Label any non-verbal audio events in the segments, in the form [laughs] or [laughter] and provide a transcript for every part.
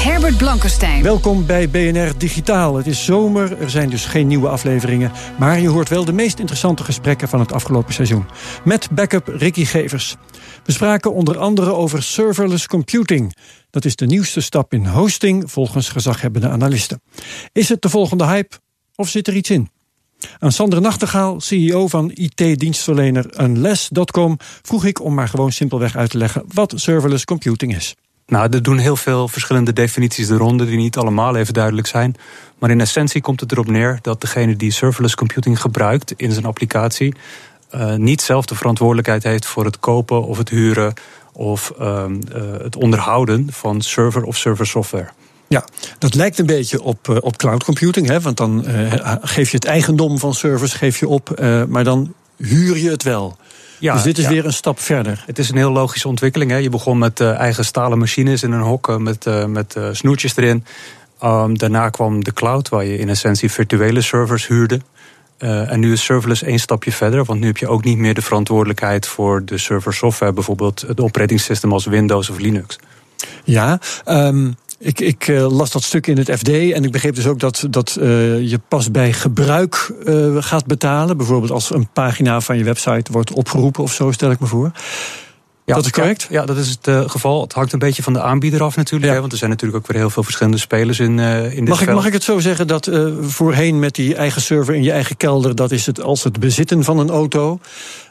Herbert Blankenstein. Welkom bij BNR Digitaal. Het is zomer, er zijn dus geen nieuwe afleveringen. Maar je hoort wel de meest interessante gesprekken van het afgelopen seizoen. Met backup Ricky Gevers. We spraken onder andere over serverless computing. Dat is de nieuwste stap in hosting volgens gezaghebbende analisten. Is het de volgende hype of zit er iets in? Aan Sander Nachtegaal, CEO van IT-dienstverlener Unless.com, vroeg ik om maar gewoon simpelweg uit te leggen wat serverless computing is. Nou, er doen heel veel verschillende definities de ronde die niet allemaal even duidelijk zijn. Maar in essentie komt het erop neer dat degene die serverless computing gebruikt in zijn applicatie uh, niet zelf de verantwoordelijkheid heeft voor het kopen of het huren of uh, uh, het onderhouden van server of server software. Ja, dat lijkt een beetje op, uh, op cloud computing, hè? want dan geef je het eigendom van servers geef je op, maar dan huur je het wel. Ja, dus dit is ja. weer een stap verder. Het is een heel logische ontwikkeling. Hè. Je begon met uh, eigen stalen machines in een hok met, uh, met uh, snoertjes erin. Um, daarna kwam de cloud, waar je in essentie virtuele servers huurde. Uh, en nu is serverless één stapje verder, want nu heb je ook niet meer de verantwoordelijkheid voor de server software, bijvoorbeeld het operating system als Windows of Linux. Ja, um, ik, ik uh, las dat stuk in het FD en ik begreep dus ook dat, dat uh, je pas bij gebruik uh, gaat betalen. Bijvoorbeeld als een pagina van je website wordt opgeroepen of zo, stel ik me voor. Ja, dat is correct? Ja, ja dat is het geval. Het hangt een beetje van de aanbieder af natuurlijk. Ja. Hè, want er zijn natuurlijk ook weer heel veel verschillende spelers in, in dit mag ik. Mag ik het zo zeggen dat voorheen met die eigen server in je eigen kelder... dat is het als het bezitten van een auto.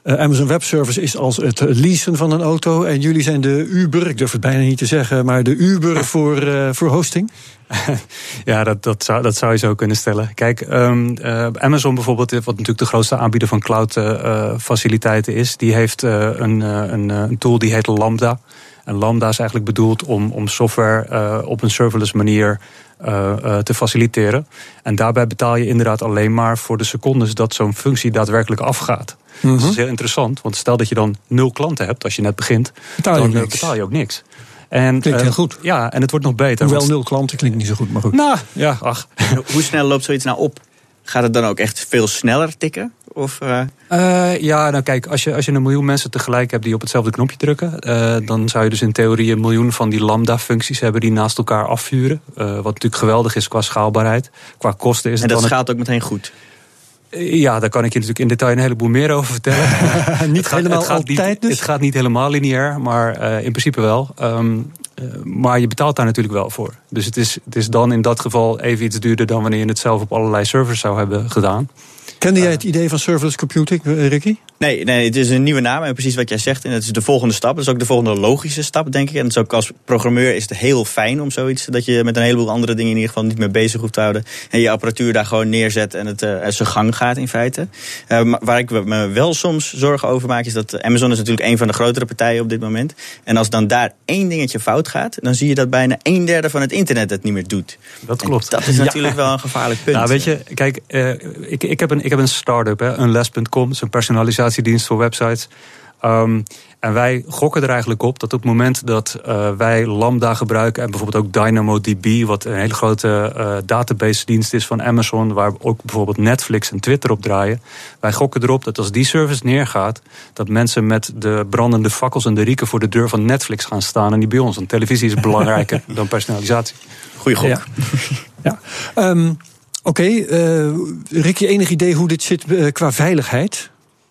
Amazon Web Service is als het leasen van een auto. En jullie zijn de Uber, ik durf het bijna niet te zeggen... maar de Uber [laughs] voor, voor hosting? [laughs] ja, dat, dat, zou, dat zou je zo kunnen stellen. Kijk, um, uh, Amazon bijvoorbeeld, wat natuurlijk de grootste aanbieder van cloud uh, faciliteiten is, die heeft uh, een, een, een tool die heet Lambda. En Lambda is eigenlijk bedoeld om, om software op een serverless manier te faciliteren. En daarbij betaal je inderdaad alleen maar voor de secondes dat zo'n functie daadwerkelijk afgaat. Dus dat is heel interessant, want stel dat je dan nul klanten hebt als je net begint, betaal je dan niks. betaal je ook niks. En, klinkt heel goed. Ja, en het wordt nog beter. Hoewel nul klanten klinkt niet zo goed, maar goed. Nou, ja, ach. Hoe snel loopt zoiets nou op? Gaat het dan ook echt veel sneller tikken? Of, uh... Uh, ja, nou kijk, als je, als je een miljoen mensen tegelijk hebt die op hetzelfde knopje drukken, uh, dan zou je dus in theorie een miljoen van die lambda-functies hebben die naast elkaar afvuren. wat natuurlijk geweldig is qua schaalbaarheid. Qua kosten is en het dat dan schaalt ook meteen goed. Ja, daar kan ik je natuurlijk in detail een heleboel meer over vertellen. [laughs] niet het gaat, helemaal het gaat altijd niet, dus? Het gaat niet helemaal lineair, maar uh, in principe wel. Um, uh, maar je betaalt daar natuurlijk wel voor. Dus het is, het is dan in dat geval even iets duurder dan wanneer je het zelf op allerlei servers zou hebben gedaan. Kende jij het idee van serverless computing, Ricky? Nee, nee, het is een nieuwe naam en precies wat jij zegt. En het is de volgende stap. Dat is ook de volgende logische stap, denk ik. En het is ook als programmeur is het heel fijn om zoiets... dat je met een heleboel andere dingen in ieder geval niet meer bezig hoeft te houden. En je apparatuur daar gewoon neerzet en het uh, zijn gang gaat in feite. Uh, maar waar ik me wel soms zorgen over maak... is dat Amazon is natuurlijk een van de grotere partijen op dit moment. En als dan daar één dingetje fout gaat... dan zie je dat bijna een derde van het internet het niet meer doet. Dat klopt. En dat is natuurlijk ja. wel een gevaarlijk [laughs] punt. Nou, weet je, kijk, uh, ik, ik, heb een, ik heb een start-up, unless.com. zo'n personalisatie dienst voor websites. Um, en wij gokken er eigenlijk op dat op het moment dat uh, wij Lambda gebruiken... en bijvoorbeeld ook DynamoDB, wat een hele grote uh, database dienst is van Amazon... waar ook bijvoorbeeld Netflix en Twitter op draaien. Wij gokken erop dat als die service neergaat... dat mensen met de brandende fakkels en de rieken voor de deur van Netflix gaan staan... en die bij ons. Want televisie is belangrijker [laughs] dan personalisatie. Goeie gok. Ja. ja. Um, Oké, okay, uh, Rick, je enig idee hoe dit zit qua veiligheid?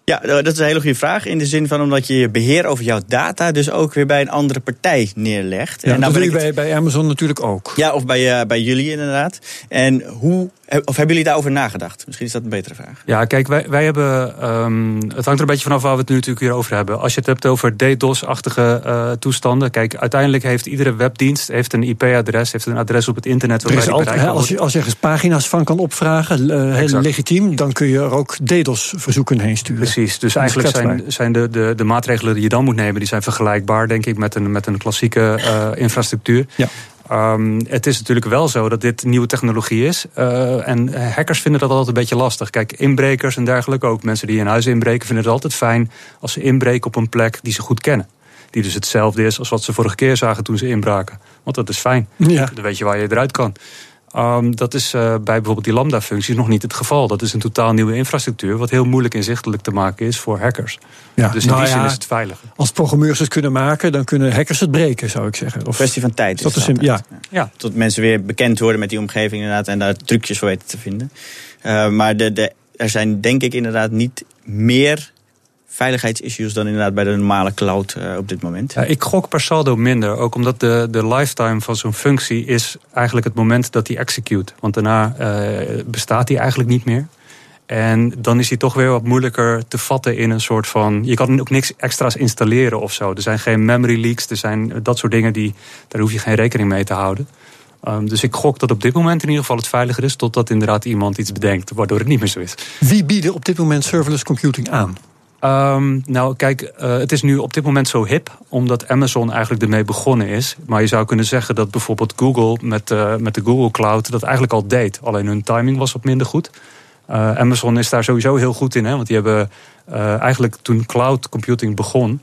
Ja, dat is een hele goede vraag. In de zin van omdat je je beheer over jouw data dus ook weer bij een andere partij neerlegt. Ja, en dat doe je bij, bij Amazon natuurlijk ook. Ja, of bij, uh, bij jullie inderdaad. En hoe Of hebben jullie daarover nagedacht? Misschien is dat een betere vraag. Ja, kijk, wij, wij hebben. Um, het hangt er een beetje vanaf waar we het nu natuurlijk weer over hebben. Als je het hebt over DDoS-achtige uh, toestanden. Kijk, uiteindelijk heeft iedere webdienst heeft een IP-adres, heeft een adres op het internet. Er is altijd, als, je, als je ergens pagina's van kan opvragen, uh, heel legitiem, dan kun je er ook DDoS-verzoeken heen sturen. Precies, dus eigenlijk zijn, zijn de, de, de maatregelen die je dan moet nemen, die zijn vergelijkbaar, denk ik, met een, met een klassieke uh, infrastructuur. Ja. Um, het is natuurlijk wel zo dat dit nieuwe technologie is. Uh, en hackers vinden dat altijd een beetje lastig. Kijk, inbrekers en dergelijke, ook mensen die in huis inbreken, vinden het altijd fijn als ze inbreken op een plek die ze goed kennen. Die dus hetzelfde is als wat ze vorige keer zagen toen ze inbraken. Want dat is fijn. Ja. Dan weet je waar je eruit kan. Um, dat is uh, bij bijvoorbeeld die lambda-functies nog niet het geval. Dat is een totaal nieuwe infrastructuur, wat heel moeilijk inzichtelijk te maken is voor hackers. Ja, dus in nou die zin is het veilig. Als programmeurs het kunnen maken, dan kunnen hackers het breken, zou ik zeggen. Of kwestie van tijd. Is dat ja. ja. Tot mensen weer bekend worden met die omgeving inderdaad en daar trucjes voor weten te vinden. Uh, maar de, de, er zijn denk ik inderdaad niet meer veiligheidsissues dan inderdaad bij de normale cloud uh, op dit moment? Ja, ik gok per saldo minder. Ook omdat de, de lifetime van zo'n functie is eigenlijk het moment dat die execute. Want daarna uh, bestaat die eigenlijk niet meer. En dan is hij toch weer wat moeilijker te vatten in een soort van. Je kan ook niks extra's installeren of zo. Er zijn geen memory leaks, er zijn dat soort dingen die. Daar hoef je geen rekening mee te houden. Um, dus ik gok dat op dit moment in ieder geval het veiliger is. Totdat inderdaad iemand iets bedenkt waardoor het niet meer zo is. Wie bieden op dit moment serverless computing aan? Um, nou, kijk, uh, het is nu op dit moment zo hip, omdat Amazon eigenlijk ermee begonnen is. Maar je zou kunnen zeggen dat bijvoorbeeld Google met, uh, met de Google Cloud dat eigenlijk al deed. Alleen hun timing was wat minder goed. Uh, Amazon is daar sowieso heel goed in, hè, want die hebben eigenlijk toen cloud computing begon.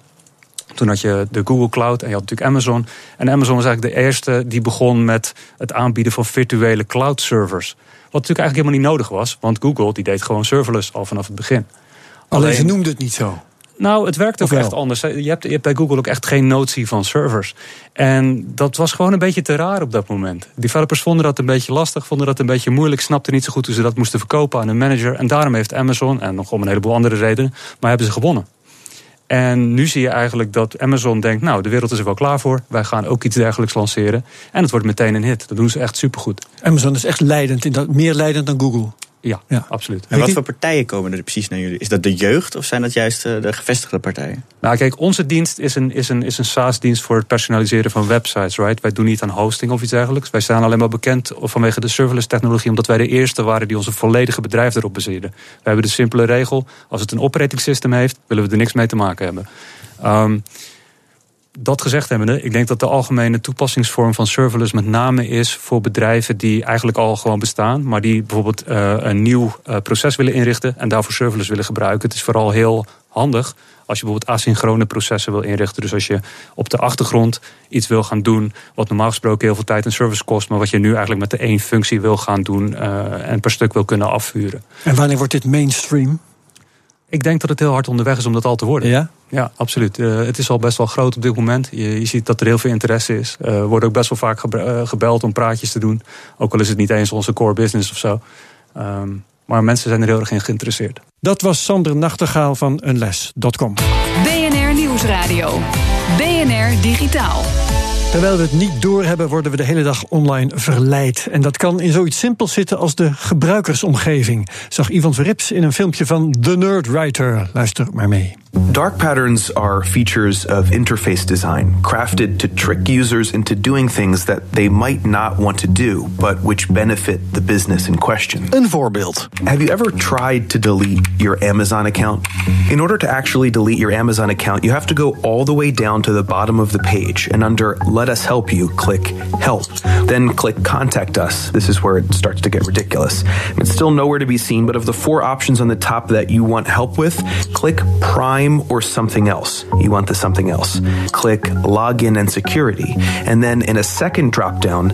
Toen had je de Google Cloud en je had natuurlijk Amazon. En Amazon was eigenlijk de eerste die begon met het aanbieden van virtuele cloud servers. Wat natuurlijk eigenlijk helemaal niet nodig was, want Google die deed gewoon serverless al vanaf het begin. Alleen, ze noemde het niet zo. Nou, het werkt ook echt anders. Je hebt, je hebt bij Google ook echt geen notie van servers. En dat was gewoon een beetje te raar op dat moment. Developers vonden dat een beetje lastig, vonden dat een beetje moeilijk, snapten niet zo goed hoe ze dat moesten verkopen aan een manager. En daarom heeft Amazon, en nog om een heleboel andere redenen, maar hebben ze gewonnen. En nu zie je eigenlijk dat Amazon denkt, nou, de wereld is er wel klaar voor. Wij gaan ook iets dergelijks lanceren. En het wordt meteen een hit. Dat doen ze echt supergoed. Amazon is echt leidend, in dat, meer leidend dan Google. Ja, ja, absoluut. En wat voor partijen komen er precies naar jullie? Is dat de jeugd of zijn dat juist eh, de gevestigde partijen? Nou, kijk, onze dienst is een, is een, is een SaaS-dienst voor het personaliseren van websites, right? Wij doen niet aan hosting of iets dergelijks. Wij staan alleen maar bekend vanwege de serverless technologie, omdat wij de eerste waren die onze volledige bedrijf erop baseerden. We hebben de simpele regel: als het een operating system heeft, willen we er niks mee te maken hebben. Um, dat gezegd hebbende, ik denk dat de algemene toepassingsvorm van serverless met name is voor bedrijven die eigenlijk al gewoon bestaan, maar die bijvoorbeeld uh, een nieuw uh, proces willen inrichten en daarvoor serverless willen gebruiken. Het is vooral heel handig als je bijvoorbeeld asynchrone processen wil inrichten. Dus als je op de achtergrond iets wil gaan doen, wat normaal gesproken heel veel tijd en service kost, maar wat je nu eigenlijk met de één functie wil gaan doen uh, en per stuk wil kunnen afvuren. En wanneer wordt dit mainstream? Ik denk dat het heel hard onderweg is om dat al te worden. Ja? Ja, absoluut. Uh, het is al best wel groot op dit moment. Je, je ziet dat er heel veel interesse is. Uh, er wordt ook best wel vaak uh, gebeld om praatjes te doen. Ook al is het niet eens onze core business of zo. Um, maar mensen zijn er heel erg in geïnteresseerd. Dat was Sander Nachtegaal van Unles.com. BNR Nieuwsradio. BNR Digitaal. Terwijl we het niet doorhebben, worden we de hele dag online verleid. En dat kan in zoiets simpels zitten als de gebruikersomgeving. Zag Ivan Verrips in een filmpje van The Nerdwriter. Luister maar mee. Dark patterns are features of interface design, crafted to trick users into doing things that they might not want to do, but which benefit the business in question. Een voorbeeld. Have you ever tried to delete your Amazon account? In order to actually delete your Amazon account, you have to go all the way down to the bottom of the page and under Let Us Help You, click Help. Then click Contact Us. This is where it starts to get ridiculous. It's still nowhere to be seen, but of the four options on the top that you want help with, click Prime or something else. You want the something else. Click Login and Security. And then in a second drop down,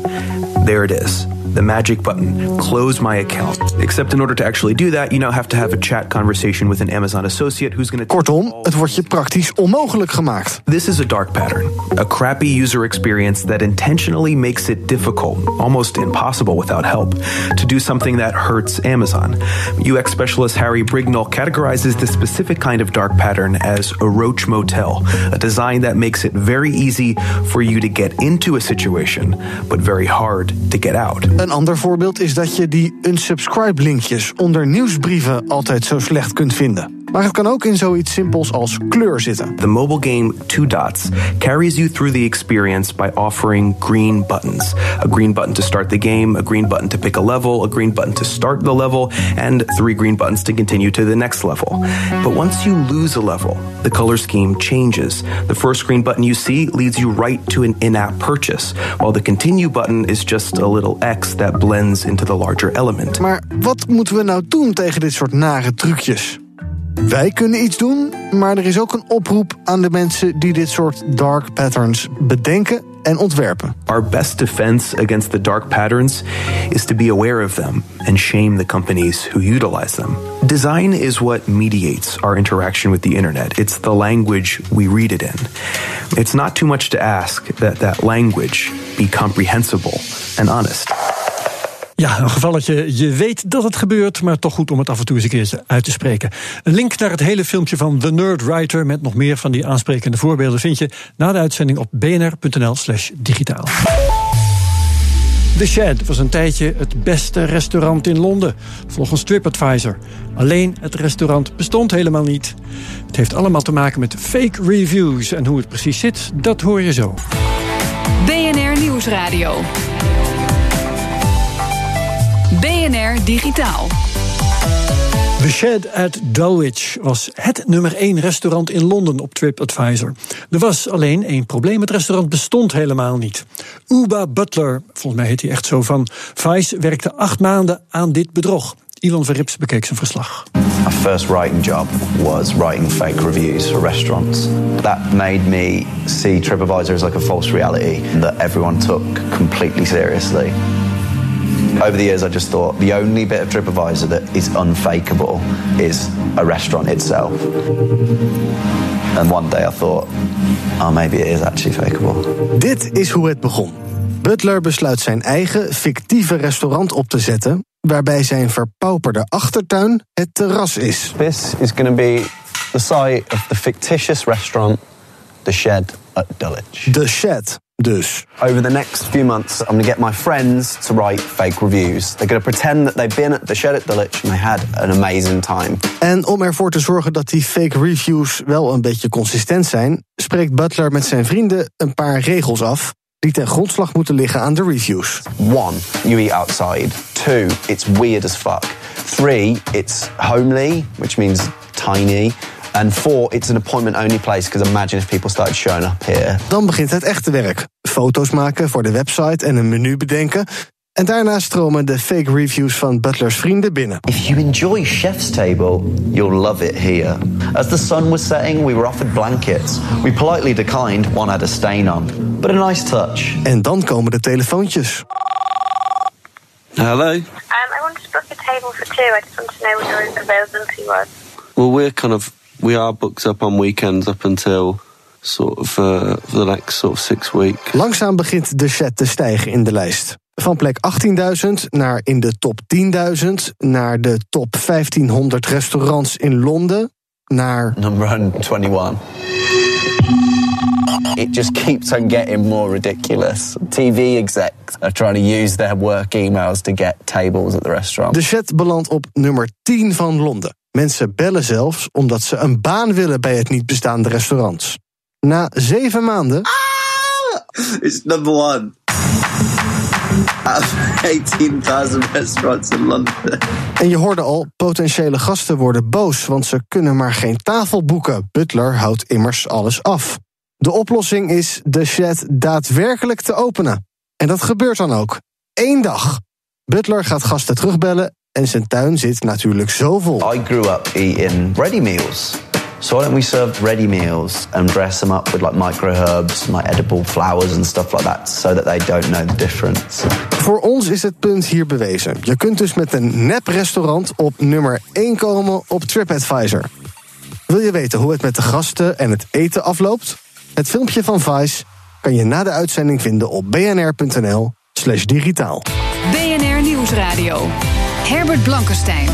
there it is the magic button, close my account. Except in order to actually do that, you now have to have a chat conversation with an Amazon associate who's going to. Kortom, oh. het wordt je praktisch onmogelijk gemaakt. This is a dark pattern, a crappy user experience that intentionally makes it difficult, almost impossible without help, to do something that hurts Amazon. UX specialist Harry Brignall categorizes this specific kind of dark pattern as a roach motel, a design that makes it very easy for you to get into a situation, but very hard to get out. Een ander voorbeeld is dat je die unsubscribe-linkjes onder nieuwsbrieven altijd zo slecht kunt vinden. Maar het kan ook in zoiets simpels als kleur zitten. The mobile game Two Dots carries you through the experience by offering green buttons. A green button to start the game, a green button to pick a level, a green button to start the level, and three green buttons to continue to the next level. But once you lose a level, the color scheme changes. The first green button you see leads you right to an in app purchase, while the continue button is just a little X that blends into the larger element. Maar wat moeten we nou doen tegen dit soort nare trucjes? Wij kunnen iets doen, maar er is ook een oproep aan de mensen die dit soort dark patterns bedenken en ontwerpen. Our best defense against the dark patterns is to be aware of them and shame the companies who utilize them. Design is what mediates our interaction with the internet. It's the language we read it in. It's not too much to ask that that language be comprehensible and honest. Ja, een gevalletje, je weet dat het gebeurt, maar toch goed om het af en toe eens een keer uit te spreken. Een link naar het hele filmpje van The Nerd Writer met nog meer van die aansprekende voorbeelden vind je na de uitzending op bnr.nl/slash digitaal. The Shed was een tijdje het beste restaurant in Londen, volgens TripAdvisor. Alleen het restaurant bestond helemaal niet. Het heeft allemaal te maken met fake reviews en hoe het precies zit, dat hoor je zo. BNR Nieuwsradio. BNR Digitaal. The Shed at Dulwich was het nummer 1 restaurant in Londen op TripAdvisor. Er was alleen één probleem: het restaurant bestond helemaal niet. Uba Butler, volgens mij heet hij echt zo van Vice, werkte acht maanden aan dit bedrog. Ilan Verrips bekeek zijn verslag. My first writing job was writing fake reviews for restaurants. That made me see TripAdvisor as like a false reality that everyone took completely seriously. Over the years, I just thought the only bit of TripAdvisor that is unfakeable is a restaurant itself. And one day I thought, oh, maybe it is actually fakeable. Dit is hoe het begon. Butler besluit zijn eigen fictieve restaurant op te zetten, waarbij zijn verpauperde achtertuin het terras is. This is going to be the site of the fictitious restaurant, The Shed at Dulwich. The Shed, dus. Over the next few months, I'm going to get my friends to write fake reviews. They're going to pretend that they've been at the shed at Dulwich and they had an amazing time. En om ervoor te zorgen dat die fake reviews wel een beetje consistent zijn, spreekt Butler met zijn vrienden een paar regels af die ten grondslag moeten liggen aan de reviews. One, you eat outside. Two, it's weird as fuck. Three, it's homely, which means tiny. And four, it's an appointment only place because imagine if people started showing up here. Dan begint het echte werk. Foto's maken voor de website en een menu bedenken. En daarna stromen de fake reviews van Butlers vrienden binnen. If you enjoy Chef's Table, you'll love it here. As the sun was setting, we were offered blankets. We politely declined, one had a stain on. But a nice touch. En dan komen de telefoontjes. Hello. Um, I wanted to book a table for two. I just wanted to know what your availability was. Well, we're kind of we are booked up on weekends up until sort of uh, for the next sort of six weeks. Langzaam begint de chat te stijgen in de lijst. Van plek 18.000 naar in de top 10.000, naar de top 1500 restaurants in Londen, naar number 121. It just keeps on getting more ridiculous. TV execs are trying to use their work emails to get tables at the restaurant. De chat belandt op nummer 10 van Londen. Mensen bellen zelfs omdat ze een baan willen bij het niet bestaande restaurant. Na zeven maanden. Ah, it's number one. Out of 18,000 restaurants in London. En je hoorde al, potentiële gasten worden boos, want ze kunnen maar geen tafel boeken. Butler houdt immers alles af. De oplossing is de chat daadwerkelijk te openen. En dat gebeurt dan ook. Eén dag. Butler gaat gasten terugbellen en zijn tuin zit natuurlijk zo vol. I grew up eating ready meals. So why don't we serve ready meals and dress them up with like micro herbs, like edible flowers and stuff like that, so that they don't know the difference. Voor ons is het punt hier bewezen. Je kunt dus met een nep restaurant op nummer 1 komen op TripAdvisor. Wil je weten hoe het met de gasten en het eten afloopt? Het filmpje van Vice kan je na de uitzending vinden op bnr.nl/slash digitaal. BNR Nieuwsradio. Herbert Blankenstein.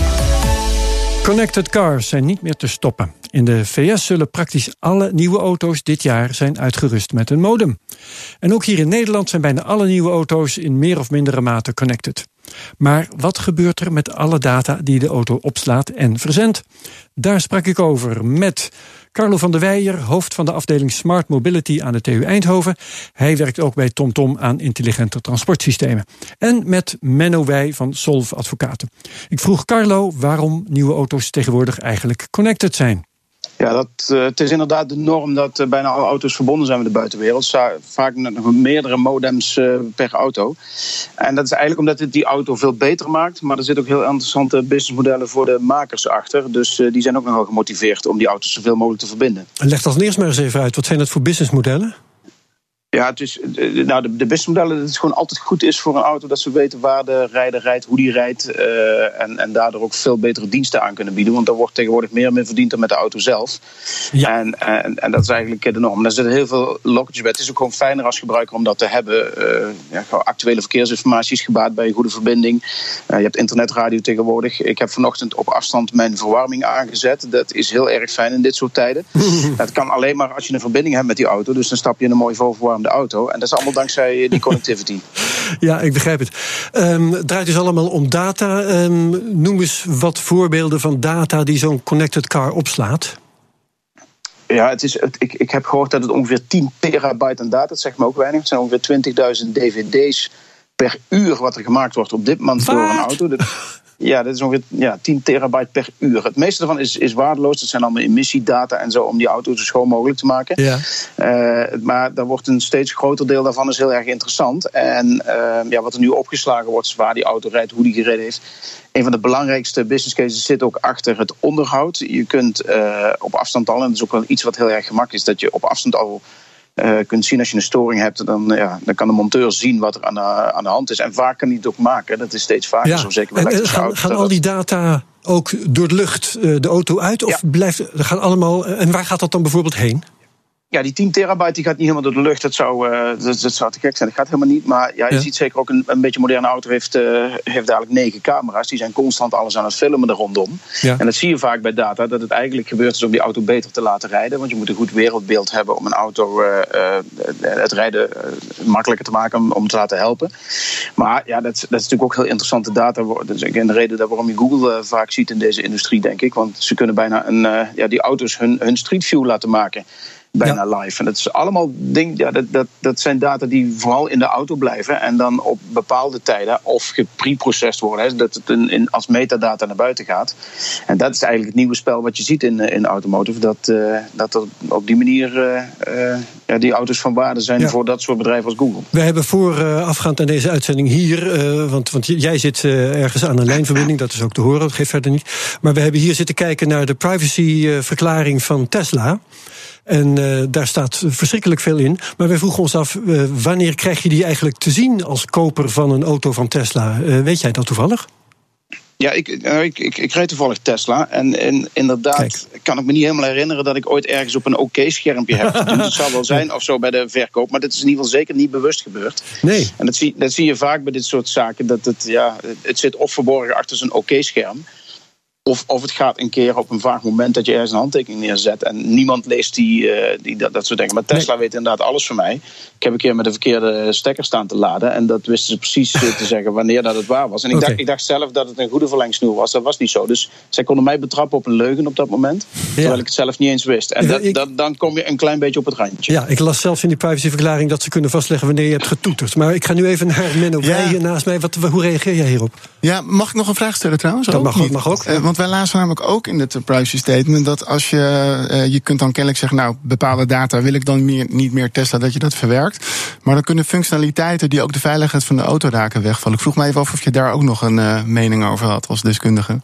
Connected cars zijn niet meer te stoppen. In de VS zullen praktisch alle nieuwe auto's dit jaar zijn uitgerust met een modem. En ook hier in Nederland zijn bijna alle nieuwe auto's in meer of mindere mate connected. Maar wat gebeurt er met alle data die de auto opslaat en verzendt? Daar sprak ik over met Carlo van der Weijer, hoofd van de afdeling Smart Mobility aan de TU Eindhoven. Hij werkt ook bij TomTom aan intelligente transportsystemen. En met Menno Wij van Solv Advocaten. Ik vroeg Carlo waarom nieuwe auto's tegenwoordig eigenlijk connected zijn. Ja, dat, uh, het is inderdaad de norm dat uh, bijna alle auto's verbonden zijn met de buitenwereld. Vaak nog meerdere modems uh, per auto. En dat is eigenlijk omdat het die auto veel beter maakt. Maar er zitten ook heel interessante businessmodellen voor de makers achter. Dus die zijn ook nogal gemotiveerd om die auto's zoveel mogelijk te verbinden. Leg als eerst maar eens even uit. Wat zijn dat voor businessmodellen? Ja, het is, nou, de, de businessmodellen dat het gewoon altijd goed is voor een auto dat ze weten waar de rijder rijdt, hoe die rijdt. Uh, en, en daardoor ook veel betere diensten aan kunnen bieden. Want daar wordt tegenwoordig meer mee verdiend dan met de auto zelf. Ja. En, en, en dat is eigenlijk de norm. Daar zitten heel veel loketjes bij. Het is ook gewoon fijner als gebruiker om dat te hebben. Uh, ja, actuele verkeersinformatie is gebaat bij een goede verbinding. Uh, je hebt internetradio tegenwoordig. Ik heb vanochtend op afstand mijn verwarming aangezet. Dat is heel erg fijn in dit soort tijden. [laughs] dat kan alleen maar als je een verbinding hebt met die auto. Dus dan stap je in een mooi volverwarmde de auto. En dat is allemaal dankzij die connectivity. [laughs] ja, ik begrijp het. Um, het draait dus allemaal om data. Um, noem eens wat voorbeelden van data die zo'n connected car opslaat. Ja, het is, het, ik, ik heb gehoord dat het ongeveer 10 terabyte aan data, dat zegt me ook weinig. Het zijn ongeveer 20.000 dvd's per uur wat er gemaakt wordt op dit moment door een auto. [laughs] Ja, dat is ongeveer ja, 10 terabyte per uur. Het meeste daarvan is, is waardeloos. Dat zijn allemaal emissiedata en zo om die auto zo schoon mogelijk te maken. Ja. Uh, maar daar wordt een steeds groter deel daarvan is heel erg interessant. En uh, ja, wat er nu opgeslagen wordt, is waar die auto rijdt, hoe die gereden heeft. Een van de belangrijkste business cases zit ook achter het onderhoud. Je kunt uh, op afstand al, en dat is ook wel iets wat heel erg gemakkelijk is, dat je op afstand al uh, kunt zien als je een storing hebt, dan, ja, dan kan de monteur zien wat er aan de, aan de hand is. En vaak kan hij het ook maken. Dat is steeds vaker ja. zo. Zeker bij en, gaan, gaan al die data ook door de lucht de auto uit? Of ja. blijft gaan allemaal. En waar gaat dat dan bijvoorbeeld heen? Ja, die 10 terabyte die gaat niet helemaal door de lucht. Dat zou, uh, dat, dat, zou te gek zijn. Dat gaat helemaal niet. Maar ja, je ja. ziet zeker ook een, een beetje moderne auto heeft, uh, heeft dadelijk negen camera's. Die zijn constant alles aan het filmen er rondom. Ja. En dat zie je vaak bij data. Dat het eigenlijk gebeurt is om die auto beter te laten rijden. Want je moet een goed wereldbeeld hebben om een auto uh, het rijden makkelijker te maken. Om, om te laten helpen. Maar ja, dat, dat is natuurlijk ook heel interessante data. Dat is een reden waarom je Google vaak ziet in deze industrie, denk ik. Want ze kunnen bijna een, ja, die auto's hun, hun street view laten maken bijna ja. live. En dat is allemaal ding, ja, dat, dat, dat zijn data die vooral in de auto blijven en dan op bepaalde tijden of gepreprocessed worden, hè, dat het in, in, als metadata naar buiten gaat. En dat is eigenlijk het nieuwe spel wat je ziet in, in automotive, dat, uh, dat er op die manier uh, uh, ja, die auto's van waarde zijn ja. voor dat soort bedrijven als Google. We hebben voorafgaand aan deze uitzending hier, want, want jij zit ergens aan een lijnverbinding, dat is ook te horen, dat geeft verder niet. Maar we hebben hier zitten kijken naar de privacyverklaring van Tesla. En uh, daar staat verschrikkelijk veel in. Maar wij vroegen ons af, uh, wanneer krijg je die eigenlijk te zien als koper van een auto van Tesla? Uh, weet jij dat toevallig? Ja, ik, ik, ik, ik rijd toevallig Tesla. En, en inderdaad Kijk. kan ik me niet helemaal herinneren dat ik ooit ergens op een oké-schermpje heb [laughs] geduwd. Het zal wel zijn of zo bij de verkoop. Maar dat is in ieder geval zeker niet bewust gebeurd. Nee. En dat zie, dat zie je vaak bij dit soort zaken. Dat het, ja, het zit of verborgen achter zo'n oké-scherm. Of, of het gaat een keer op een vaag moment dat je ergens een handtekening neerzet en niemand leest die, uh, die dat, dat soort dingen. Maar Tesla nee. weet inderdaad alles van mij. Ik heb een keer met de verkeerde stekker staan te laden en dat wisten ze precies te [laughs] zeggen wanneer dat het waar was. En ik, okay. dacht, ik dacht zelf dat het een goede verlengsnoer was. Dat was niet zo. Dus zij konden mij betrappen op een leugen op dat moment, ja. terwijl ik het zelf niet eens wist. En dat, ik, dat, dan kom je een klein beetje op het randje. Ja, ik las zelfs in die privacyverklaring dat ze kunnen vastleggen wanneer je hebt getoeterd. Maar ik ga nu even naar Menno ja. hier naast mij. Wat, hoe reageer jij hierop? Ja, mag ik nog een vraag stellen trouwens? Dat ook mag, ook, mag ook. Uh, want wij lazen namelijk ook in het privacy statement dat als je, uh, je kunt dan kennelijk zeggen, nou, bepaalde data wil ik dan meer, niet meer testen, dat je dat verwerkt. Maar dan kunnen functionaliteiten die ook de veiligheid van de auto raken wegvallen. Ik vroeg me even af of je daar ook nog een uh, mening over had als deskundige.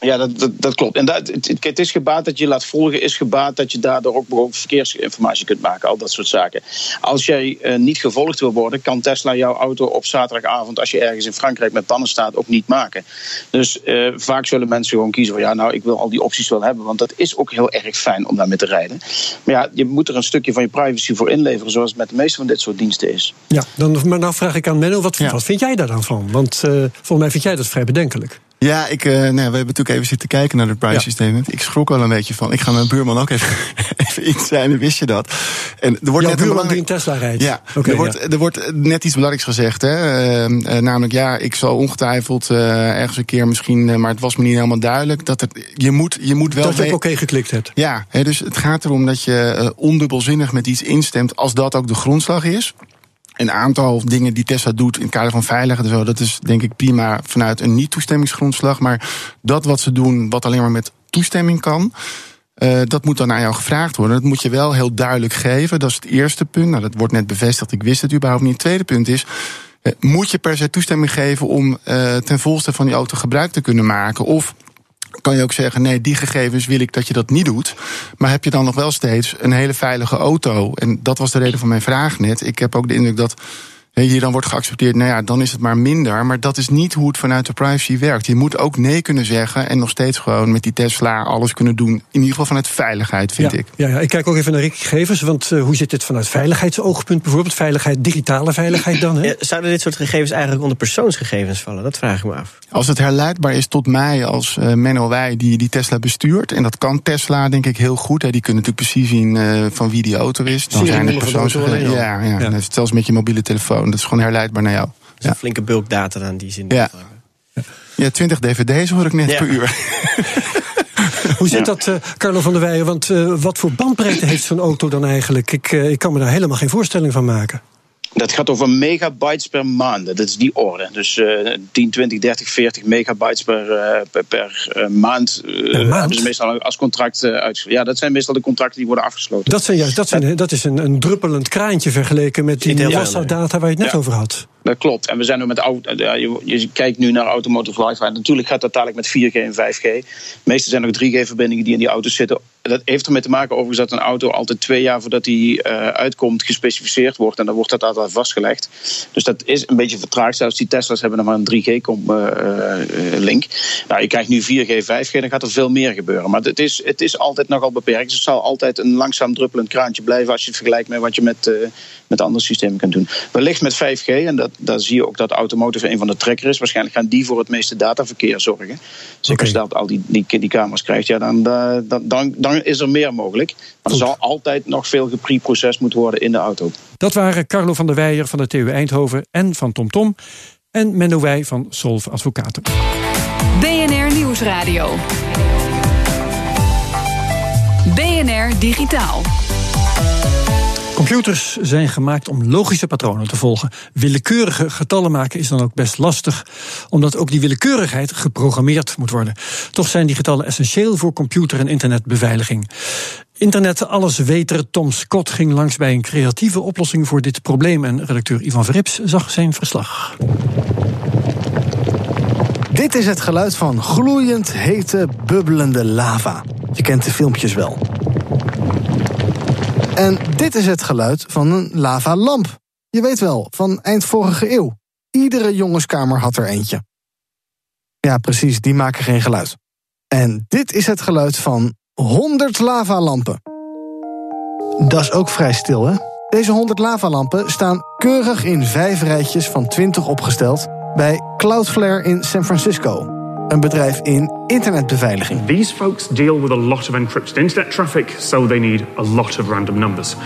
Ja, dat, dat, dat, klopt. En dat, het, het, is gebaat dat je laat volgen, is gebaat dat je daardoor ook bijvoorbeeld verkeersinformatie kunt maken, al dat soort zaken. Als jij uh, niet gevolgd wil worden, kan Tesla jouw auto op zaterdagavond, als je ergens in Frankrijk met pannen staat, ook niet maken. Dus uh, vaak zullen mensen gewoon kiezen van ja, nou, ik wil al die opties wel hebben, want dat is ook heel erg fijn om daarmee te rijden. Maar ja, je moet er een stukje van je privacy voor inleveren, zoals het met de meeste van dit soort diensten is. Ja, dan maar nou vraag ik aan Menno, wat, ja. wat vind jij daar dan van? Want uh, volgens mij vind jij dat vrij bedenkelijk. Ja, ik, uh, nou, we hebben natuurlijk even zitten kijken naar de privacy statement. Ik schrok wel een beetje van. Ik ga mijn buurman ook even, [laughs] even in zijn, wist je dat? En er wordt net een belangrijk... die een Tesla rijdt? Ja, er, wordt, er wordt net iets belangrijks gezegd. Hè? Uh, namelijk, ja, ik zal ongetwijfeld ergens een keer misschien... maar het was me niet helemaal duidelijk. Dat het, je, moet, je moet wel... Dat je oké geklikt hebt. Ja, hè, dus het gaat erom dat je ondubbelzinnig met iets instemt... als dat ook de grondslag is een aantal dingen die Tesla doet in het kader van veiligheid en zo, dat is denk ik prima vanuit een niet-toestemmingsgrondslag. Maar dat wat ze doen, wat alleen maar met toestemming kan. Uh, dat moet dan aan jou gevraagd worden. Dat moet je wel heel duidelijk geven. Dat is het eerste punt. Nou, dat wordt net bevestigd. Ik wist het überhaupt niet. Het tweede punt is. Uh, moet je per se toestemming geven om uh, ten volste van die auto gebruik te kunnen maken? Of kan je ook zeggen: nee, die gegevens wil ik dat je dat niet doet. Maar heb je dan nog wel steeds een hele veilige auto? En dat was de reden van mijn vraag net. Ik heb ook de indruk dat hier dan wordt geaccepteerd, nou ja, dan is het maar minder. Maar dat is niet hoe het vanuit de privacy werkt. Je moet ook nee kunnen zeggen en nog steeds gewoon met die Tesla alles kunnen doen. In ieder geval vanuit veiligheid, vind ja, ik. Ja, ja, ik kijk ook even naar Rick gegevens. Want uh, hoe zit dit vanuit veiligheidsoogpunt bijvoorbeeld? Veiligheid, digitale veiligheid dan? Hè? Zouden dit soort gegevens eigenlijk onder persoonsgegevens vallen? Dat vraag ik me af. Als het herleidbaar is tot mij als uh, Menno Wij die die Tesla bestuurt. En dat kan Tesla denk ik heel goed. Hè. Die kunnen natuurlijk precies zien uh, van wie die auto is. Dan zijn het persoonsgegevens. Ja, ja, ja. zelfs met je mobiele telefoon. Dat is gewoon herleidbaar naar jou. Dat is een flinke bulk data dan die zin. Ja. Ja, 20 dvd's hoor ik net Ja. per uur. [laughs] Hoe zit dat, eh, Carlo van der Weijen? Want eh, wat voor bandbreedte heeft zo'n auto dan eigenlijk? Ik, eh, ik kan me daar helemaal geen voorstelling van maken. Dat gaat over megabytes per maand. Dat is die orde. Dus eh 10, 20, 30, 40 megabytes per, eh, per, per eh, maand. eh, hebben ze meestal als contract uitgeschreven. Ja, dat zijn meestal de contracten die worden afgesloten. Dat, zijn juist, dat, zijn, dat is een, een druppelend kraantje vergeleken met die massa-data waar je het net Ja. over had. Dat klopt. En we zijn nu met auto, ja, je, je kijkt nu naar automotive wifi. Natuurlijk gaat dat dadelijk met 4G en 5G. De meeste zijn ook 3G-verbindingen die in die auto's zitten. Dat heeft ermee te maken overigens dat een auto altijd twee jaar voordat die eh, uitkomt gespecificeerd wordt. En dan wordt dat altijd vastgelegd. Dus dat is een beetje vertraagd. Zelfs die Tesla's hebben nog maar een 3G-link. nou, je krijgt nu 4G, 5G, dan gaat er veel meer gebeuren. Maar het is, het is altijd nogal beperkt. Dus het zal altijd een langzaam druppelend kraantje blijven als je het vergelijkt met wat je met, eh, met andere systemen kunt doen. Wellicht met 5G, en dat, daar zie je ook dat automotive een van de trekker is. Waarschijnlijk gaan die voor het meeste dataverkeer zorgen. Zeker als je dat al die, die, die camera's krijgt, ja, dan, eh, dan, dan, is er meer mogelijk. Maar er zal altijd nog veel gepreprocessed moeten worden in de auto. Dat waren Carlo van der Weijer van de TU Eindhoven en van TomTom. En Menno Wij van Solf Advocaten. BNR Nieuwsradio. BNR Digitaal. Computers zijn gemaakt om logische patronen te volgen. Willekeurige getallen maken is dan ook best lastig, omdat ook die willekeurigheid geprogrammeerd moet worden. Toch zijn die getallen essentieel voor computer- en internetbeveiliging. Internet allesweter Tom Scott ging langs bij een creatieve oplossing voor dit probleem en redacteur Ivan Verrips zag zijn verslag. Dit is het geluid van gloeiend hete, bubbelende lava. Je kent de filmpjes wel. En dit is het geluid van een lavalamp. Je weet wel, van eind vorige eeuw. Iedere jongenskamer had er eentje. Ja, precies, die maken geen geluid. En dit is het geluid van 100 lavalampen. Dat is ook vrij stil, hè? Deze 100 lavalampen staan keurig in vijf rijtjes van 20 opgesteld bij Cloudflare in San Francisco. Een bedrijf in internetbeveiliging. These folks deal with a lot of encrypted internet traffic, so they need a lot of random numbers.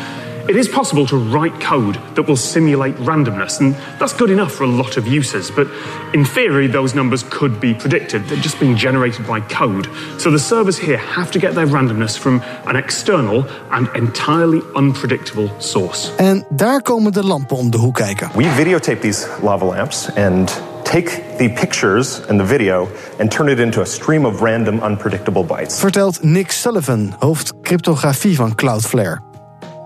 It is possible to write code that will simulate randomness, and that's good enough for a lot of uses. But in theory, those numbers could be predicted. They're just being generated by code. So the servers here have to get their randomness from an external and entirely unpredictable source. En daar komen de lampen om de hoek kijken. We videotape these lava lamps and take the pictures and the video and turn it into a stream of random, unpredictable bytes. Vertelt Nick Sullivan, hoofd cryptografie van Cloudflare.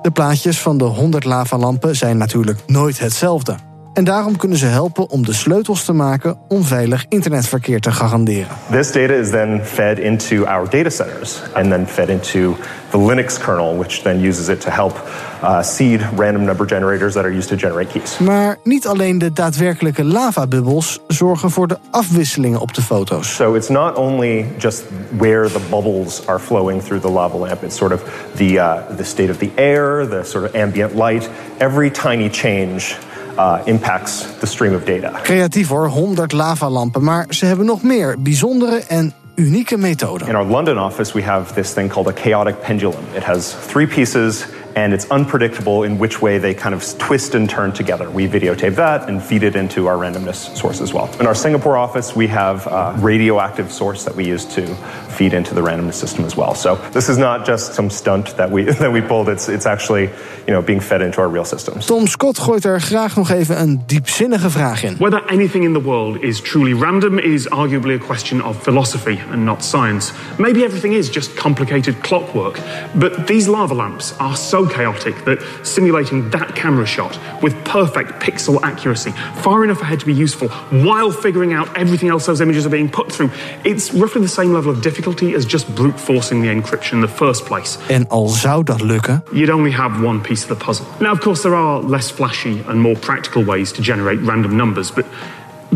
De plaatjes van de 100 lavalampen zijn natuurlijk nooit hetzelfde. En daarom kunnen ze helpen om de sleutels te maken om veilig internetverkeer te garanderen. This data is then fed into our data centers and then fed into the Linux kernel, which then uses it to help uh, seed random number generators that are used to generate keys. Maar niet alleen de daadwerkelijke lavabubbels zorgen voor de afwisselingen op de foto's. So it's not only just where the bubbles are flowing through the lava lamp, it's sort of the, uh, the state of the air, the sort of ambient light. Every tiny change uh, impacts the stream of data. Creatief hoor, 100 lavalampen, maar ze hebben nog meer bijzondere en unieke methoden. In our London office, we have this thing called a chaotic pendulum. It has three pieces and it's unpredictable in which way they kind of twist and turn together. We videotape that and feed it into our randomness source as well. In our Singapore office, we have a radioactive source that we use to feed into the randomness system as well. So this is not just some stunt that we [laughs] that we pulled. It's it's actually you know being fed into our real systems. Tom Scott gooit er graag nog even een diepzinnige vraag in. Whether anything in the world is truly random is arguably a question of philosophy and not science. Maybe everything is just complicated clockwork, but these lava lamps are so chaotic that simulating that camera shot with perfect pixel accuracy, far enough ahead to be useful, while figuring out everything else those images are being put through, it's roughly the same level of difficulty as just brute forcing the encryption in the first place. En al zou dat lukken, You'd only have one piece of the puzzle. Now, of course, there are less flashy and more practical ways to generate random numbers, but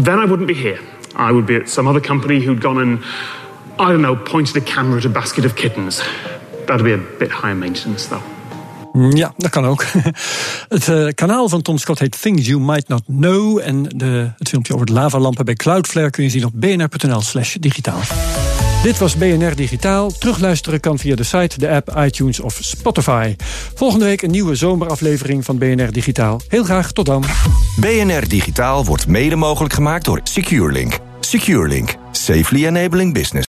then I wouldn't be here. I would be at some other company who'd gone and, I don't know, pointed a camera at a basket of kittens. That'd be a bit higher maintenance, though. Ja, dat kan ook. [laughs] Het uh, kanaal van Tom Scott heet Things You Might Not Know. En de, het filmpje over de lavalampen bij Cloudflare kun je zien op bnr.nl slash digitaal. Dit was BNR Digitaal. Terugluisteren kan via de site, de app, iTunes of Spotify. Volgende week een nieuwe zomeraflevering van BNR Digitaal. Heel graag, tot dan. BNR Digitaal wordt mede mogelijk gemaakt door SecureLink. SecureLink. Safely enabling business.